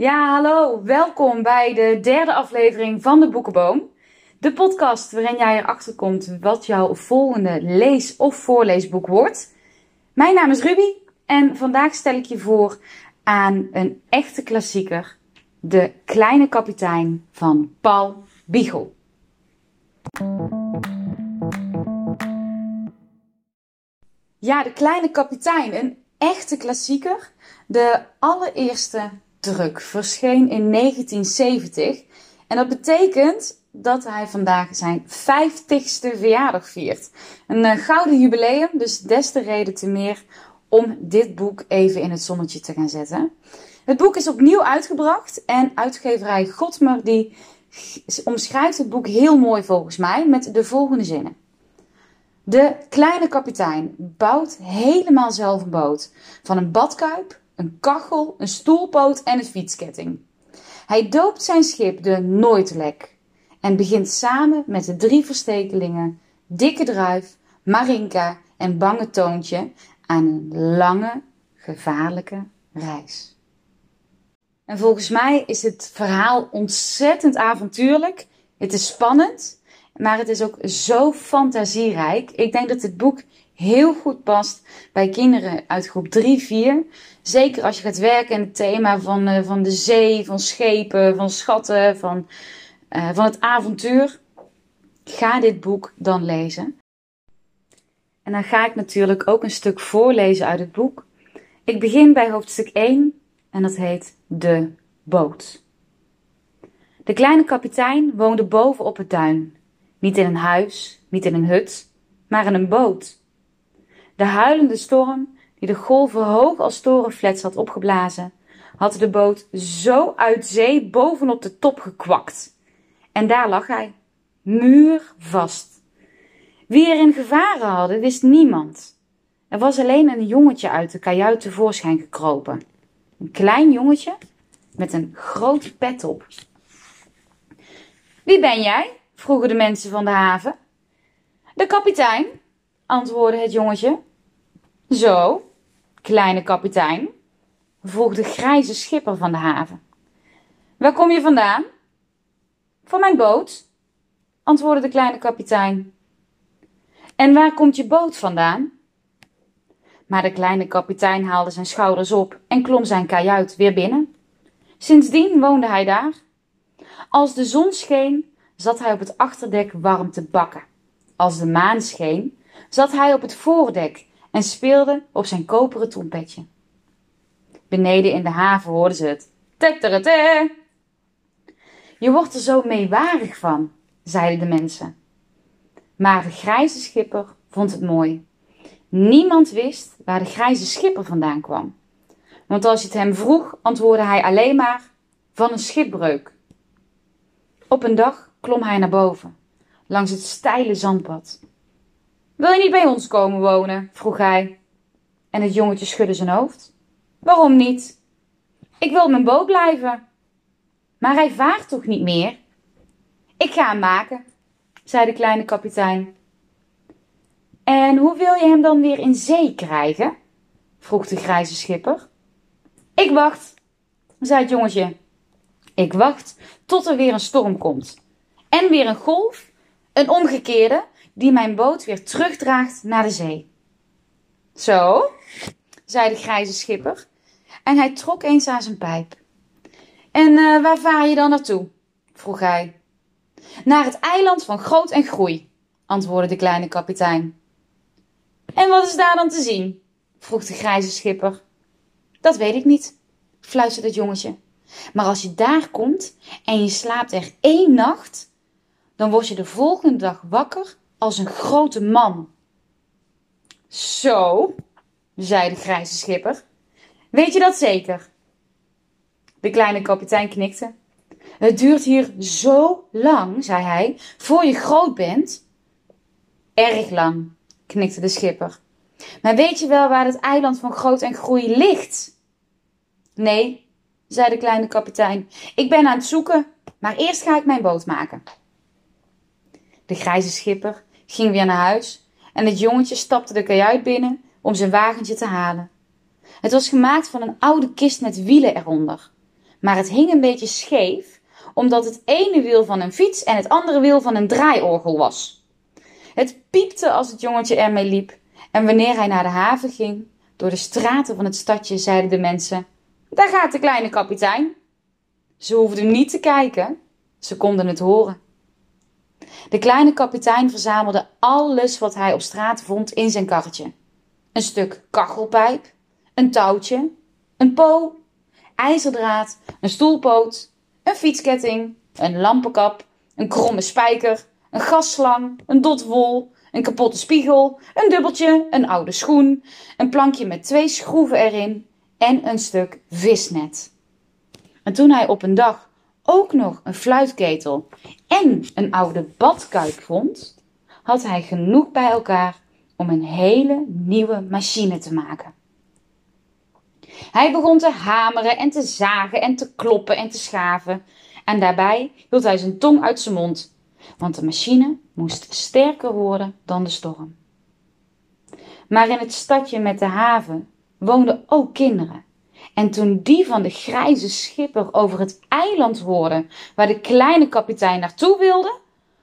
Ja, hallo. Welkom bij de derde aflevering van de Boekenboom. De podcast waarin jij erachter komt wat jouw volgende lees- of voorleesboek wordt. Mijn naam is Ruby en vandaag stel ik je voor aan een echte klassieker. De Kleine Kapitein van Paul Biegel. Ja, De Kleine Kapitein, een echte klassieker. De allereerste druk verscheen in 1970. En dat betekent dat hij vandaag zijn 50ste verjaardag viert. Een uh, gouden jubileum, dus des te reden te meer om dit boek even in het zonnetje te gaan zetten. Het boek is opnieuw uitgebracht en uitgeverij Godmer die omschrijft het boek heel mooi volgens mij met de volgende zinnen. De kleine kapitein bouwt helemaal zelf een boot. Van een badkuip, een kachel, een stoelpoot en een fietsketting. Hij doopt zijn schip de Nooitlek en begint samen met de drie verstekelingen, Dikke Druif, Marinka en Bange Toontje aan een lange, gevaarlijke reis. En volgens mij is het verhaal ontzettend avontuurlijk. Het is spannend, maar het is ook zo fantasierijk. Ik denk dat dit boek heel goed past bij kinderen uit groep 3, 4. Zeker als je gaat werken in het thema van, uh, van de zee, van schepen, van schatten, van, uh, van het avontuur. Ga dit boek dan lezen. En dan ga ik natuurlijk ook een stuk voorlezen uit het boek. Ik begin bij hoofdstuk 1 en dat heet De Boot. De kleine kapitein woonde boven op het duin. Niet in een huis, niet in een hut, maar in een boot. De huilende storm, die de golven hoog als torenflats had opgeblazen, had de boot zo uit zee bovenop de top gekwakt. En daar lag hij, muurvast. Wie er in gevaren hadden, wist niemand. Er was alleen een jongetje uit de kajuit tevoorschijn gekropen. Een klein jongetje met een grote pet op. Wie ben jij? vroegen de mensen van de haven. De kapitein, antwoordde het jongetje. Zo, kleine kapitein, vroeg de grijze schipper van de haven. Waar kom je vandaan? Van mijn boot, antwoordde de kleine kapitein. En waar komt je boot vandaan? Maar de kleine kapitein haalde zijn schouders op en klom zijn kajuit weer binnen. Sindsdien woonde hij daar. Als de zon scheen, zat hij op het achterdek warm te bakken. Als de maan scheen, zat hij op het voordek en speelde op zijn koperen trompetje. Beneden in de haven hoorden ze het. Tetterete! Je wordt er zo meewarig van, zeiden de mensen. Maar de grijze schipper vond het mooi. Niemand wist waar de grijze schipper vandaan kwam. Want als je het hem vroeg, antwoordde hij alleen maar van een schipbreuk. Op een dag klom hij naar boven, langs het steile zandpad. Wil je niet bij ons komen wonen? vroeg hij. En het jongetje schudde zijn hoofd. Waarom niet? Ik wil op mijn boot blijven. Maar hij vaart toch niet meer? Ik ga hem maken, zei de kleine kapitein. En hoe wil je hem dan weer in zee krijgen? vroeg de grijze schipper. Ik wacht, zei het jongetje. Ik wacht tot er weer een storm komt. En weer een golf, een omgekeerde, die mijn boot weer terugdraagt naar de zee. Zo, zei de grijze schipper. En hij trok eens aan zijn pijp. En uh, waar vaar je dan naartoe? vroeg hij. Naar het eiland van Groot en Groei, antwoordde de kleine kapitein. En wat is daar dan te zien? vroeg de grijze schipper. Dat weet ik niet, fluisterde het jongetje. Maar als je daar komt en je slaapt er één nacht, dan word je de volgende dag wakker als een grote man. Zo, zei de grijze schipper. Weet je dat zeker? De kleine kapitein knikte. Het duurt hier zo lang, zei hij, voor je groot bent. Erg lang, knikte de schipper. Maar weet je wel waar het eiland van groot en groei ligt? Nee, zei de kleine kapitein. Ik ben aan het zoeken, maar eerst ga ik mijn boot maken. De grijze schipper ging weer naar huis en het jongetje stapte de kajuit binnen om zijn wagentje te halen. Het was gemaakt van een oude kist met wielen eronder. maar het hing een beetje scheef, omdat het ene wiel van een fiets en het andere wiel van een draaiorgel was. Het piepte als het jongetje ermee liep, en wanneer hij naar de haven ging, door de straten van het stadje, zeiden de mensen: Daar gaat de kleine kapitein. Ze hoefden niet te kijken, ze konden het horen. De kleine kapitein verzamelde alles wat hij op straat vond in zijn karretje: een stuk kachelpijp, een touwtje, een po, ijzerdraad, een stoelpoot, een fietsketting, een lampenkap, een kromme spijker, een gasslang, een dot wol, een kapotte spiegel, een dubbeltje, een oude schoen, een plankje met twee schroeven erin en een stuk visnet. En toen hij op een dag ook nog een fluitketel en een oude badkuip vond, had hij genoeg bij elkaar om een hele nieuwe machine te maken. Hij begon te hameren en te zagen en te kloppen en te schaven. En daarbij hield hij zijn tong uit zijn mond, want de machine moest sterker worden dan de storm. Maar in het stadje met de haven woonden ook kinderen. En toen die van de grijze schipper over het eiland hoorden waar de kleine kapitein naartoe wilde,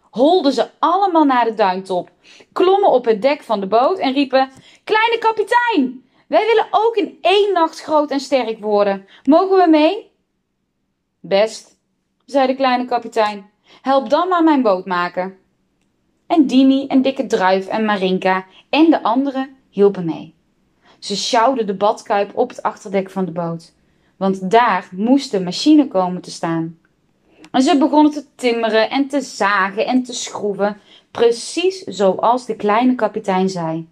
holden ze allemaal naar de duintop, klommen op het dek van de boot en riepen: Kleine kapitein, wij willen ook in één nacht groot en sterk worden. Mogen we mee? Best, zei de kleine kapitein. Help dan maar mijn boot maken. En Dimi en Dikke Druif en Marinka en de anderen hielpen mee. Ze sjouwden de badkuip op het achterdek van de boot, want daar moest de machine komen te staan. En ze begonnen te timmeren en te zagen en te schroeven, precies zoals de kleine kapitein zei.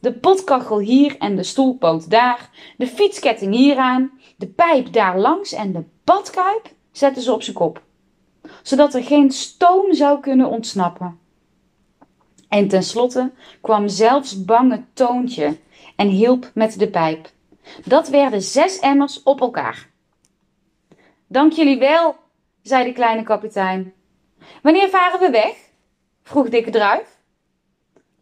De potkachel hier en de stoelpoot daar, de fietsketting hieraan, de pijp daar langs en de badkuip zetten ze op zijn kop, zodat er geen stoom zou kunnen ontsnappen. En tenslotte kwam zelfs bange Toontje en hielp met de pijp. Dat werden zes emmers op elkaar. Dank jullie wel, zei de kleine kapitein. Wanneer varen we weg? vroeg Dikke Druif.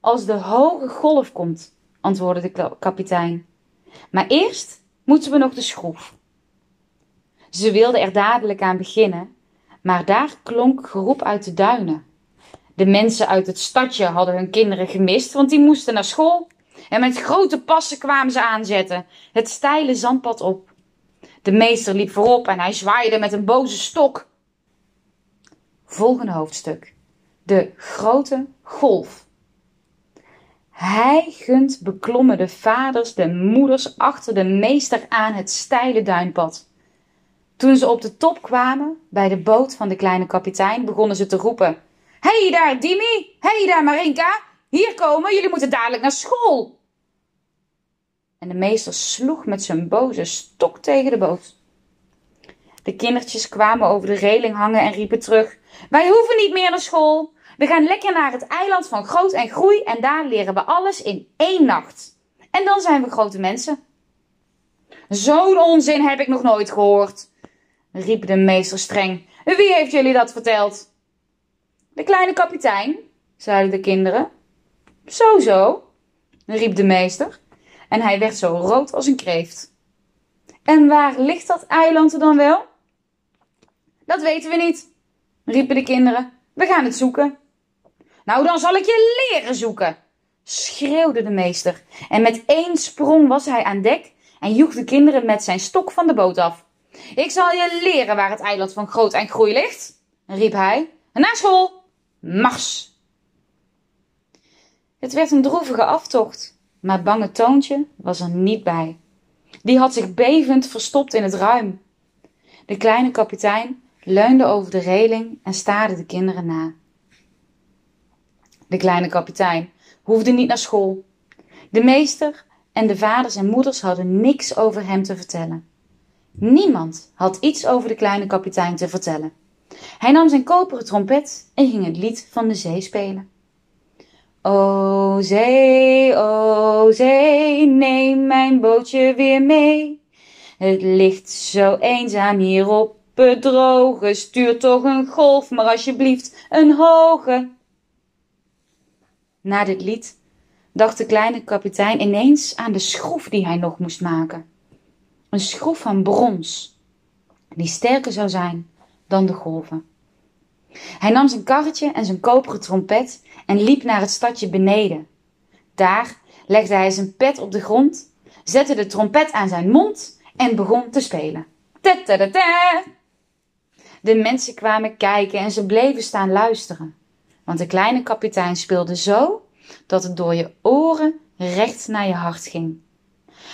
Als de hoge golf komt, antwoordde de kapitein. Maar eerst moeten we nog de schroef. Ze wilden er dadelijk aan beginnen, maar daar klonk geroep uit de duinen. De mensen uit het stadje hadden hun kinderen gemist, want die moesten naar school. En met grote passen kwamen ze aanzetten, het steile zandpad op. De meester liep voorop en hij zwaaide met een boze stok. Volgende hoofdstuk. De grote golf. Hij gunt beklommen de vaders, de moeders achter de meester aan het steile duinpad. Toen ze op de top kwamen, bij de boot van de kleine kapitein, begonnen ze te roepen. hey daar, Dimi! hey daar, Marinka! Hier komen, jullie moeten dadelijk naar school! En de meester sloeg met zijn boze stok tegen de boot. De kindertjes kwamen over de reling hangen en riepen terug. Wij hoeven niet meer naar school. We gaan lekker naar het eiland van groot en groei en daar leren we alles in één nacht. En dan zijn we grote mensen. Zo'n onzin heb ik nog nooit gehoord, riep de meester streng. Wie heeft jullie dat verteld? De kleine kapitein, zeiden de kinderen. Zo zo, riep de meester, en hij werd zo rood als een kreeft. En waar ligt dat eiland dan wel? Dat weten we niet, riepen de kinderen. We gaan het zoeken. Nou, dan zal ik je leren zoeken, schreeuwde de meester. En met één sprong was hij aan dek en joeg de kinderen met zijn stok van de boot af. Ik zal je leren waar het eiland van groot en groei ligt, riep hij. Naar school, mars! Het werd een droevige aftocht, maar bange Toontje was er niet bij. Die had zich bevend verstopt in het ruim. De kleine kapitein leunde over de reling en staarde de kinderen na. De kleine kapitein hoefde niet naar school. De meester en de vaders en moeders hadden niks over hem te vertellen. Niemand had iets over de kleine kapitein te vertellen. Hij nam zijn koperen trompet en ging het lied van de zee spelen. O zee, o zee, neem mijn bootje weer mee. Het ligt zo eenzaam hier op het droge, stuur toch een golf, maar alsjeblieft een hoge. Na dit lied dacht de kleine kapitein ineens aan de schroef die hij nog moest maken. Een schroef van brons. die sterker zou zijn dan de golven. Hij nam zijn karretje en zijn koperen trompet en liep naar het stadje beneden. Daar legde hij zijn pet op de grond, zette de trompet aan zijn mond en begon te spelen. De mensen kwamen kijken en ze bleven staan luisteren. Want de kleine kapitein speelde zo dat het door je oren recht naar je hart ging.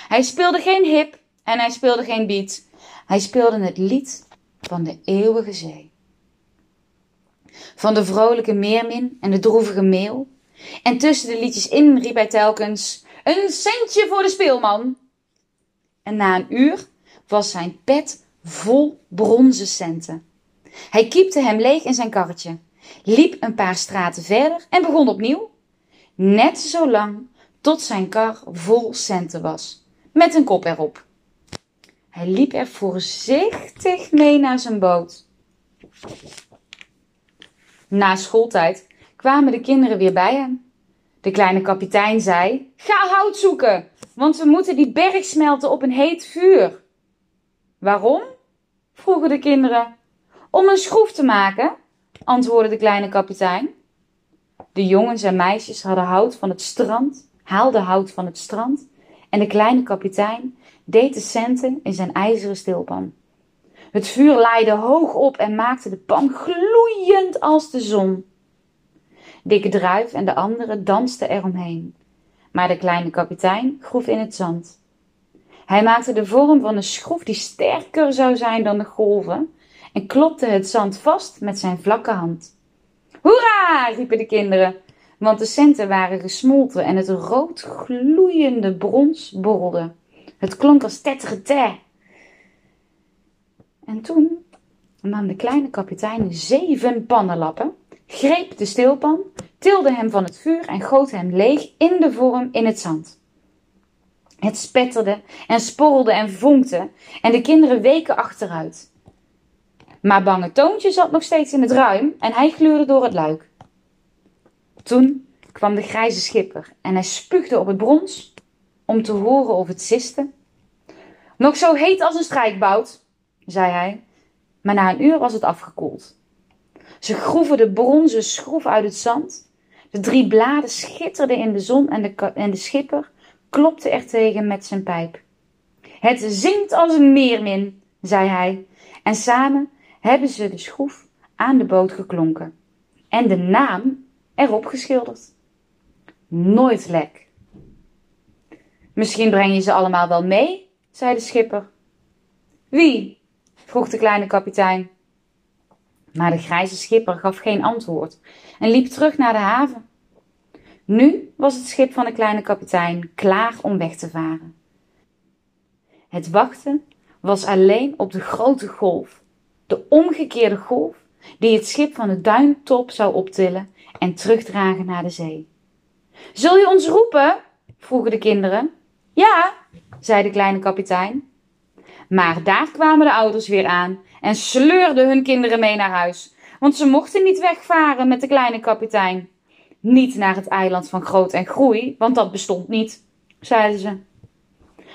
Hij speelde geen hip en hij speelde geen beat. Hij speelde het lied van de eeuwige zee. Van de vrolijke meermin en de droevige meel. En tussen de liedjes in riep hij telkens: Een centje voor de speelman. En na een uur was zijn pet vol bronzen centen. Hij kiepte hem leeg in zijn karretje, liep een paar straten verder en begon opnieuw. Net zo lang tot zijn kar vol centen was, met een kop erop. Hij liep er voorzichtig mee naar zijn boot. Na schooltijd kwamen de kinderen weer bij hem. De kleine kapitein zei: Ga hout zoeken, want we moeten die berg smelten op een heet vuur. Waarom? vroegen de kinderen. Om een schroef te maken, antwoordde de kleine kapitein. De jongens en meisjes hadden hout van het strand, haalden hout van het strand en de kleine kapitein deed de centen in zijn ijzeren stilpan. Het vuur laaide hoog op en maakte de pan gloeiend als de zon. Dikke Druif en de anderen dansten eromheen, maar de kleine kapitein groef in het zand. Hij maakte de vorm van een schroef die sterker zou zijn dan de golven en klopte het zand vast met zijn vlakke hand. Hoera! riepen de kinderen, want de centen waren gesmolten en het rood gloeiende brons borrelde. Het klonk als tetterete. En toen nam de kleine kapitein zeven pannenlappen, greep de stilpan, tilde hem van het vuur en goot hem leeg in de vorm in het zand. Het spetterde en sporrelde en vonkte en de kinderen weken achteruit. Maar bange Toontje zat nog steeds in het ruim en hij gluurde door het luik. Toen kwam de grijze schipper en hij spuugde op het brons om te horen of het siste. Nog zo heet als een strijkbout, zei hij, maar na een uur was het afgekoeld. Ze groeven de bronzen schroef uit het zand. De drie bladen schitterden in de zon en de, en de schipper klopte er tegen met zijn pijp. Het zingt als een meermin, zei hij, en samen hebben ze de schroef aan de boot geklonken en de naam erop geschilderd. Nooit lek. Misschien breng je ze allemaal wel mee, zei de schipper. Wie? Vroeg de kleine kapitein. Maar de grijze schipper gaf geen antwoord en liep terug naar de haven. Nu was het schip van de kleine kapitein klaar om weg te varen. Het wachten was alleen op de grote golf, de omgekeerde golf die het schip van de duintop zou optillen en terugdragen naar de zee. Zul je ons roepen? vroegen de kinderen. Ja, zei de kleine kapitein. Maar daar kwamen de ouders weer aan en sleurden hun kinderen mee naar huis, want ze mochten niet wegvaren met de kleine kapitein. Niet naar het eiland van Groot en Groei, want dat bestond niet, zeiden ze.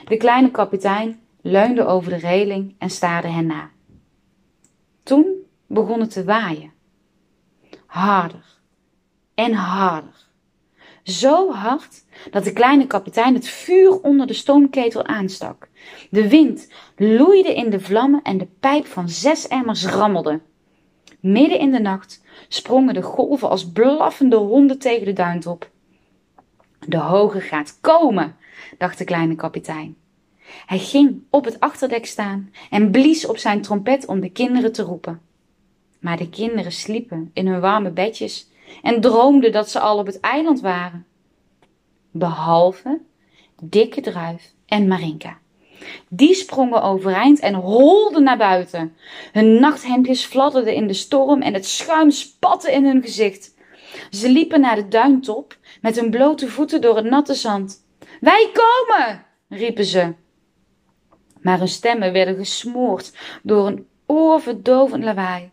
De kleine kapitein leunde over de reling en staarde hen na. Toen begon het te waaien. Harder en harder. Zo hard dat de kleine kapitein het vuur onder de stoomketel aanstak. De wind loeide in de vlammen en de pijp van zes emmers rammelde. Midden in de nacht sprongen de golven als blaffende honden tegen de duintop. De hoge gaat komen, dacht de kleine kapitein. Hij ging op het achterdek staan en blies op zijn trompet om de kinderen te roepen. Maar de kinderen sliepen in hun warme bedjes en droomden dat ze al op het eiland waren. Behalve Dikke Druif en Marinka. Die sprongen overeind en holden naar buiten. Hun nachthemdjes fladderden in de storm en het schuim spatte in hun gezicht. Ze liepen naar de duintop met hun blote voeten door het natte zand. Wij komen! riepen ze. Maar hun stemmen werden gesmoord door een oorverdovend lawaai.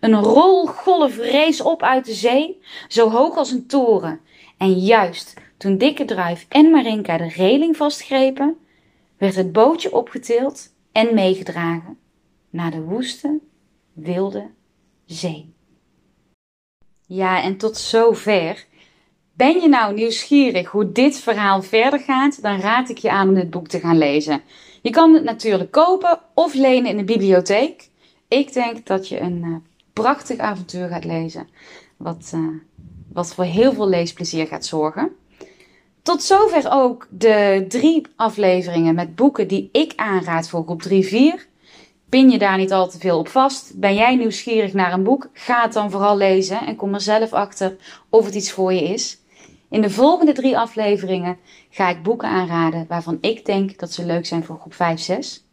Een rolgolf rees op uit de zee, zo hoog als een toren. En juist toen Dikke Druif en Marinka de reling vastgrepen, werd het bootje opgetild en meegedragen naar de woeste, wilde zee. Ja, en tot zover. Ben je nou nieuwsgierig hoe dit verhaal verder gaat? Dan raad ik je aan om dit boek te gaan lezen. Je kan het natuurlijk kopen of lenen in de bibliotheek. Ik denk dat je een uh, prachtig avontuur gaat lezen, wat, uh, wat voor heel veel leesplezier gaat zorgen. Tot zover ook de drie afleveringen met boeken die ik aanraad voor groep 3-4. Pin je daar niet al te veel op vast? Ben jij nieuwsgierig naar een boek? Ga het dan vooral lezen en kom er zelf achter of het iets voor je is. In de volgende drie afleveringen ga ik boeken aanraden waarvan ik denk dat ze leuk zijn voor groep 5, 6.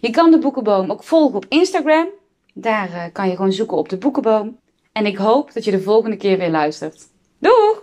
Je kan de Boekenboom ook volgen op Instagram. Daar uh, kan je gewoon zoeken op de Boekenboom. En ik hoop dat je de volgende keer weer luistert. Doeg!